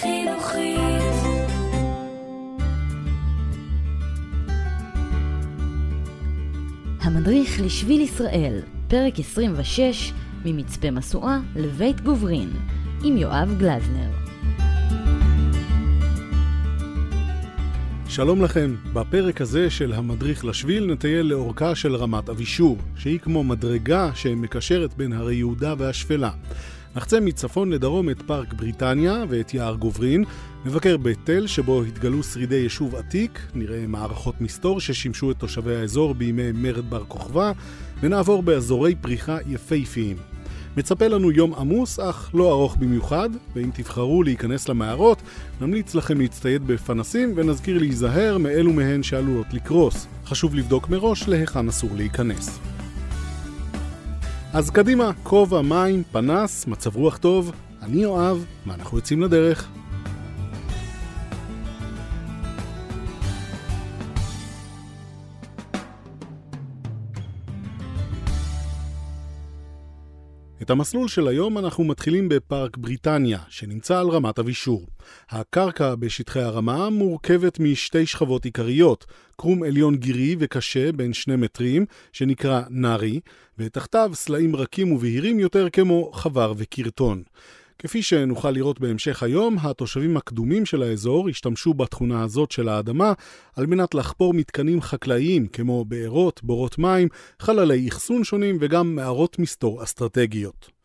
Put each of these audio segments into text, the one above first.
חינוכית. המדריך לשביל ישראל, פרק 26, ממצפה משואה לבית גוברין, עם יואב גלזנר. שלום לכם, בפרק הזה של המדריך לשביל נטייל לאורכה של רמת אבישור, שהיא כמו מדרגה שמקשרת בין הרי יהודה והשפלה. נחצה מצפון לדרום את פארק בריטניה ואת יער גוברין, נבקר בית תל שבו התגלו שרידי יישוב עתיק, נראה מערכות מסתור ששימשו את תושבי האזור בימי מרד בר כוכבא, ונעבור באזורי פריחה יפהפיים. מצפה לנו יום עמוס, אך לא ארוך במיוחד, ואם תבחרו להיכנס למערות, נמליץ לכם להצטייד בפנסים ונזכיר להיזהר מאלו מהן שעלולות לקרוס. חשוב לבדוק מראש להיכן אסור להיכנס. אז קדימה, כובע, מים, פנס, מצב רוח טוב, אני אוהב, ואנחנו יוצאים לדרך. את המסלול של היום אנחנו מתחילים בפארק בריטניה, שנמצא על רמת אבישור. הקרקע בשטחי הרמה מורכבת משתי שכבות עיקריות, קרום עליון גירי וקשה בין שני מטרים, שנקרא נארי, ותחתיו סלעים רכים ובהירים יותר כמו חבר וקרטון. כפי שנוכל לראות בהמשך היום, התושבים הקדומים של האזור השתמשו בתכונה הזאת של האדמה על מנת לחפור מתקנים חקלאיים כמו בארות, בורות מים, חללי אחסון שונים וגם מערות מסתור אסטרטגיות.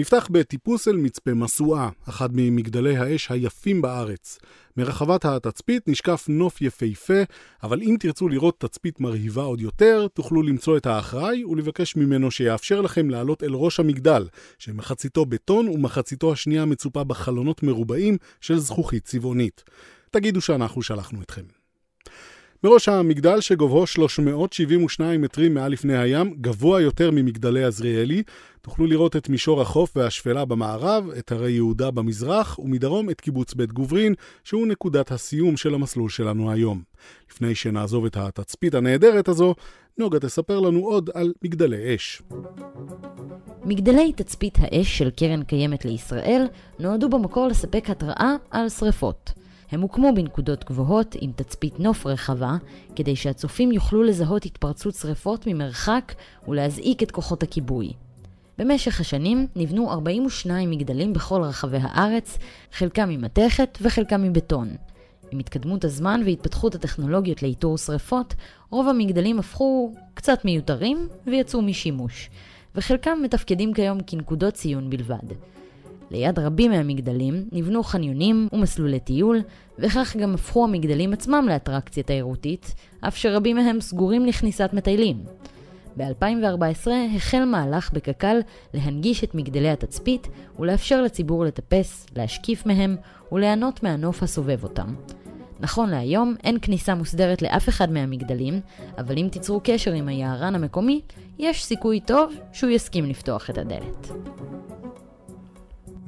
נפתח בטיפוס אל מצפה משואה, אחד ממגדלי האש היפים בארץ. מרחבת התצפית נשקף נוף יפהפה, אבל אם תרצו לראות תצפית מרהיבה עוד יותר, תוכלו למצוא את האחראי ולבקש ממנו שיאפשר לכם לעלות אל ראש המגדל, שמחציתו בטון ומחציתו השנייה מצופה בחלונות מרובעים של זכוכית צבעונית. תגידו שאנחנו שלחנו אתכם. מראש המגדל שגובהו 372 מטרים מעל לפני הים, גבוה יותר ממגדלי עזריאלי, תוכלו לראות את מישור החוף והשפלה במערב, את הרי יהודה במזרח, ומדרום את קיבוץ בית גוברין, שהוא נקודת הסיום של המסלול שלנו היום. לפני שנעזוב את התצפית הנהדרת הזו, נוגה תספר לנו עוד על מגדלי אש. מגדלי תצפית האש של קרן קיימת לישראל נועדו במקור לספק התראה על שרפות. הם הוקמו בנקודות גבוהות עם תצפית נוף רחבה, כדי שהצופים יוכלו לזהות התפרצות שרפות ממרחק ולהזעיק את כוחות הכיבוי. במשך השנים נבנו 42 מגדלים בכל רחבי הארץ, חלקם ממתכת וחלקם מבטון. עם התקדמות הזמן והתפתחות הטכנולוגיות לאיתור שרפות, רוב המגדלים הפכו קצת מיותרים ויצאו משימוש, וחלקם מתפקדים כיום כנקודות ציון בלבד. ליד רבים מהמגדלים נבנו חניונים ומסלולי טיול, וכך גם הפכו המגדלים עצמם לאטרקציה תיירותית, אף שרבים מהם סגורים לכניסת מטיילים. ב-2014 החל מהלך בקק"ל להנגיש את מגדלי התצפית ולאפשר לציבור לטפס, להשקיף מהם וליהנות מהנוף הסובב אותם. נכון להיום אין כניסה מוסדרת לאף אחד מהמגדלים, אבל אם תיצרו קשר עם היערן המקומי, יש סיכוי טוב שהוא יסכים לפתוח את הדלת.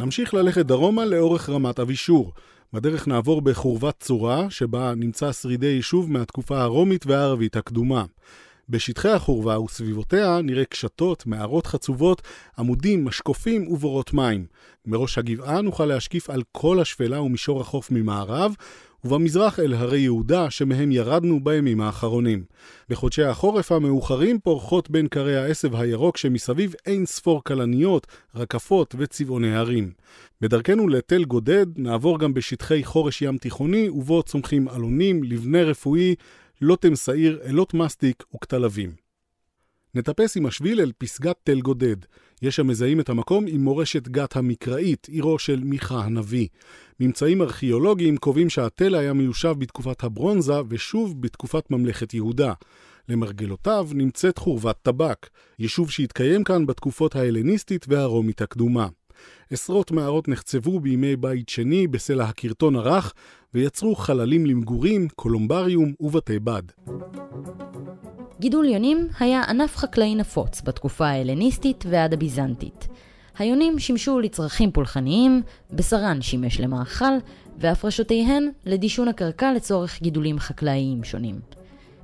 נמשיך ללכת דרומה לאורך רמת אבישור. בדרך נעבור בחורבת צורה, שבה נמצא שרידי יישוב מהתקופה הרומית והערבית הקדומה. בשטחי החורבה וסביבותיה נראה קשתות, מערות חצובות, עמודים, משקופים ובורות מים. מראש הגבעה נוכל להשקיף על כל השפלה ומישור החוף ממערב, ובמזרח אל הרי יהודה, שמהם ירדנו בימים האחרונים. בחודשי החורף המאוחרים פורחות בין קרי העשב הירוק שמסביב אין ספור כלניות, רקפות וצבעוני הרים. בדרכנו לתל גודד נעבור גם בשטחי חורש ים תיכוני, ובו צומחים אלונים, לבנה רפואי, לוטם שעיר, אלות מסטיק וכתלבים. נטפס עם השביל אל פסגת תל גודד. יש המזהים את המקום עם מורשת גת המקראית, עירו של מיכה הנביא. ממצאים ארכיאולוגיים קובעים שהתל היה מיושב בתקופת הברונזה ושוב בתקופת ממלכת יהודה. למרגלותיו נמצאת חורבת טבק, יישוב שהתקיים כאן בתקופות ההלניסטית והרומית הקדומה. עשרות מערות נחצבו בימי בית שני בסלע הקרטון הרך, ויצרו חללים למגורים, קולומבריום ובתי בד. גידול יונים היה ענף חקלאי נפוץ בתקופה ההלניסטית ועד הביזנטית. היונים שימשו לצרכים פולחניים, בשרן שימש למאכל, והפרשותיהן לדישון הקרקע לצורך גידולים חקלאיים שונים.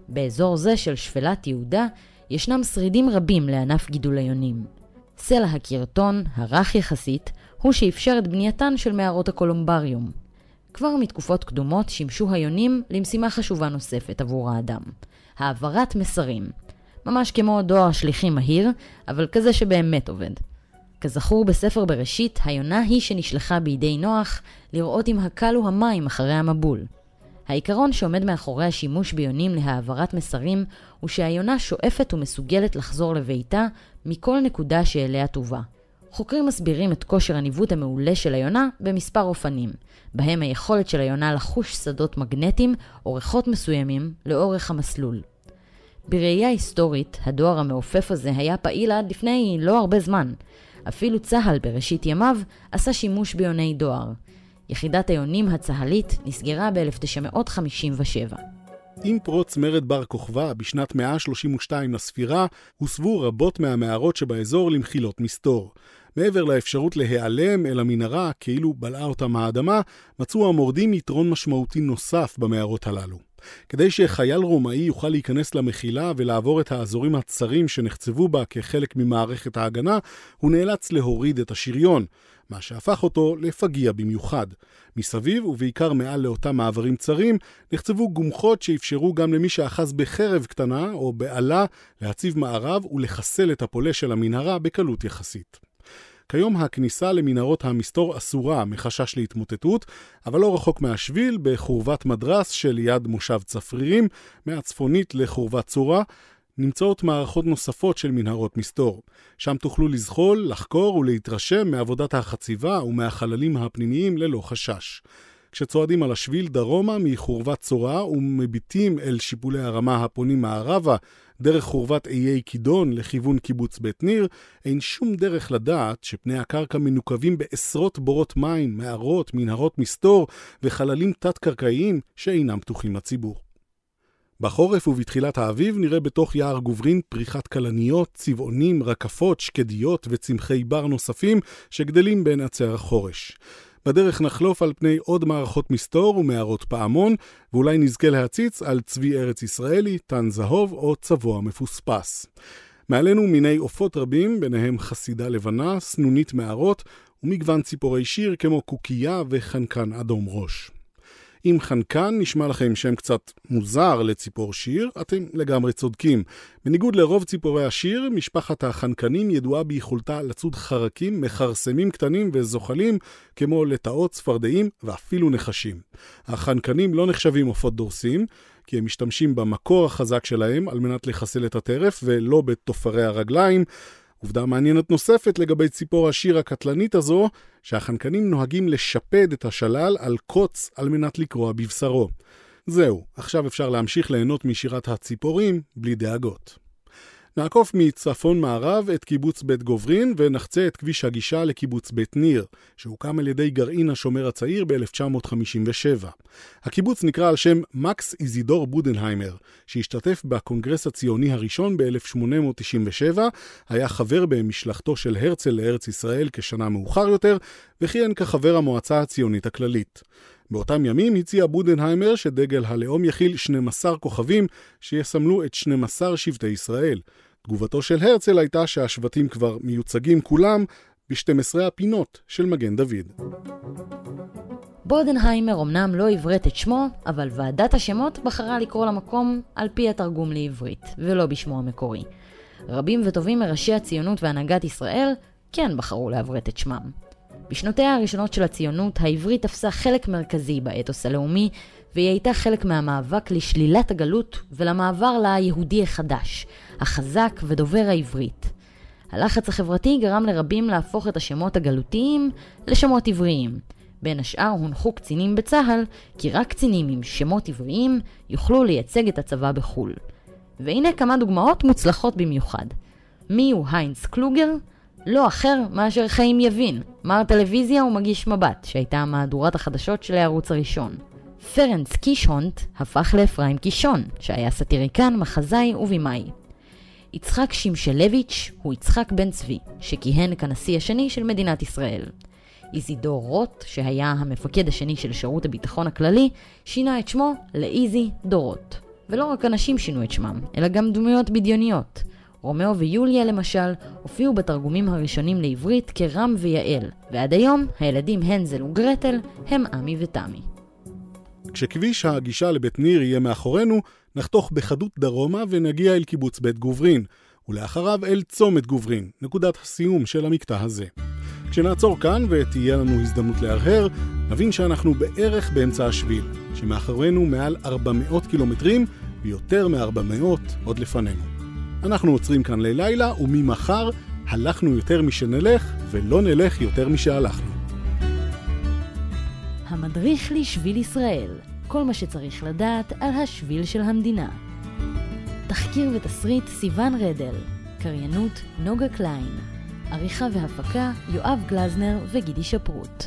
באזור זה של שפלת יהודה ישנם שרידים רבים לענף גידול היונים. סלע הקרטון, הרך יחסית, הוא שאפשר את בנייתן של מערות הקולומבריום. כבר מתקופות קדומות שימשו היונים למשימה חשובה נוספת עבור האדם, העברת מסרים. ממש כמו דואר שליחים מהיר, אבל כזה שבאמת עובד. כזכור בספר בראשית, היונה היא שנשלחה בידי נוח לראות אם הקלו המים אחרי המבול. העיקרון שעומד מאחורי השימוש ביונים להעברת מסרים הוא שהיונה שואפת ומסוגלת לחזור לביתה מכל נקודה שאליה תובא. חוקרים מסבירים את כושר הניווט המעולה של היונה במספר אופנים, בהם היכולת של היונה לחוש שדות מגנטיים או ריחות מסוימים לאורך המסלול. בראייה היסטורית, הדואר המעופף הזה היה פעיל עד לפני לא הרבה זמן. אפילו צה"ל בראשית ימיו עשה שימוש ביוני דואר. יחידת היונים הצה"לית נסגרה ב-1957. עם פרוץ מרד בר כוכבא בשנת 132 לספירה, הוסבו רבות מהמערות שבאזור למחילות מסתור. מעבר לאפשרות להיעלם אל המנהרה כאילו בלעה אותם האדמה, מצאו המורדים יתרון משמעותי נוסף במערות הללו. כדי שחייל רומאי יוכל להיכנס למחילה ולעבור את האזורים הצרים שנחצבו בה כחלק ממערכת ההגנה, הוא נאלץ להוריד את השריון, מה שהפך אותו לפגיע במיוחד. מסביב, ובעיקר מעל לאותם מעברים צרים, נחצבו גומחות שאפשרו גם למי שאחז בחרב קטנה או בעלה להציב מערב ולחסל את הפולה של המנהרה בקלות יחסית. כיום הכניסה למנהרות המסתור אסורה מחשש להתמוטטות, אבל לא רחוק מהשביל, בחורבת מדרס שליד מושב צפרירים, מהצפונית לחורבת צורה, נמצאות מערכות נוספות של מנהרות מסתור. שם תוכלו לזחול, לחקור ולהתרשם מעבודת החציבה ומהחללים הפנימיים ללא חשש. כשצועדים על השביל דרומה מחורבת צורה ומביטים אל שיפולי הרמה הפונים מערבה דרך חורבת איי כידון לכיוון קיבוץ בית ניר, אין שום דרך לדעת שפני הקרקע מנוקבים בעשרות בורות מים, מערות, מנהרות מסתור וחללים תת-קרקעיים שאינם פתוחים לציבור. בחורף ובתחילת האביב נראה בתוך יער גוברין פריחת כלניות, צבעונים, רקפות, שקדיות וצמחי בר נוספים שגדלים בין עצי החורש. בדרך נחלוף על פני עוד מערכות מסתור ומערות פעמון, ואולי נזכה להציץ על צבי ארץ ישראלי, טן זהוב או צבוע מפוספס. מעלינו מיני עופות רבים, ביניהם חסידה לבנה, סנונית מערות ומגוון ציפורי שיר כמו קוקייה וחנקן אדום ראש. אם חנקן נשמע לכם שם קצת מוזר לציפור שיר, אתם לגמרי צודקים. בניגוד לרוב ציפורי השיר, משפחת החנקנים ידועה ביכולתה לצוד חרקים, מכרסמים קטנים וזוחלים, כמו לטאות, צפרדעים ואפילו נחשים. החנקנים לא נחשבים עופות דורסים, כי הם משתמשים במקור החזק שלהם על מנת לחסל את הטרף ולא בתופרי הרגליים. עובדה מעניינת נוספת לגבי ציפור השיר הקטלנית הזו, שהחנקנים נוהגים לשפד את השלל על קוץ על מנת לקרוע בבשרו. זהו, עכשיו אפשר להמשיך ליהנות משירת הציפורים בלי דאגות. נעקוף מצפון מערב את קיבוץ בית גוברין ונחצה את כביש הגישה לקיבוץ בית ניר, שהוקם על ידי גרעין השומר הצעיר ב-1957. הקיבוץ נקרא על שם מקס איזידור בודנהיימר, שהשתתף בקונגרס הציוני הראשון ב-1897, היה חבר במשלחתו של הרצל לארץ ישראל כשנה מאוחר יותר, וכיהן כחבר המועצה הציונית הכללית. באותם ימים הציע בודנהיימר שדגל הלאום יכיל 12 כוכבים שיסמלו את 12 שבטי ישראל. תגובתו של הרצל הייתה שהשבטים כבר מיוצגים כולם ב-12 הפינות של מגן דוד. בודנהיימר אמנם לא עברת את שמו, אבל ועדת השמות בחרה לקרוא למקום על פי התרגום לעברית, ולא בשמו המקורי. רבים וטובים מראשי הציונות והנהגת ישראל כן בחרו לעברת את שמם. בשנותיה הראשונות של הציונות, העברית תפסה חלק מרכזי באתוס הלאומי, והיא הייתה חלק מהמאבק לשלילת הגלות ולמעבר ליהודי החדש, החזק ודובר העברית. הלחץ החברתי גרם לרבים להפוך את השמות הגלותיים לשמות עבריים. בין השאר הונחו קצינים בצה"ל, כי רק קצינים עם שמות עבריים יוכלו לייצג את הצבא בחו"ל. והנה כמה דוגמאות מוצלחות במיוחד. מי הוא היינץ קלוגר? לא אחר מאשר חיים יבין, מר טלוויזיה ומגיש מבט, שהייתה מהדורת החדשות של הערוץ הראשון. פרנץ קישהונט הפך לאפרים קישון, שהיה סטיריקן, מחזאי ובימאי. יצחק שמשלביץ' הוא יצחק בן צבי, שכיהן כנשיא השני של מדינת ישראל. איזידור רוט, שהיה המפקד השני של שירות הביטחון הכללי, שינה את שמו לאיזי דורות. ולא רק אנשים שינו את שמם, אלא גם דמויות בדיוניות. רומאו ויוליה למשל הופיעו בתרגומים הראשונים לעברית כרם ויעל, ועד היום הילדים הנזל וגרטל הם עמי ותמי. כשכביש הגישה לבית ניר יהיה מאחורינו, נחתוך בחדות דרומה ונגיע אל קיבוץ בית גוברין, ולאחריו אל צומת גוברין, נקודת הסיום של המקטע הזה. כשנעצור כאן ותהיה לנו הזדמנות להרהר, נבין שאנחנו בערך באמצע השביל, שמאחורינו מעל 400 קילומטרים ויותר מ-400 עוד לפנינו. אנחנו עוצרים כאן ללילה, וממחר הלכנו יותר משנלך, ולא נלך יותר משהלכנו. המדריך לשביל ישראל, כל מה שצריך לדעת על השביל של המדינה. תחקיר ותסריט סיון רדל, קריינות נוגה קליין, עריכה והפקה יואב גלזנר וגידי שפרוט.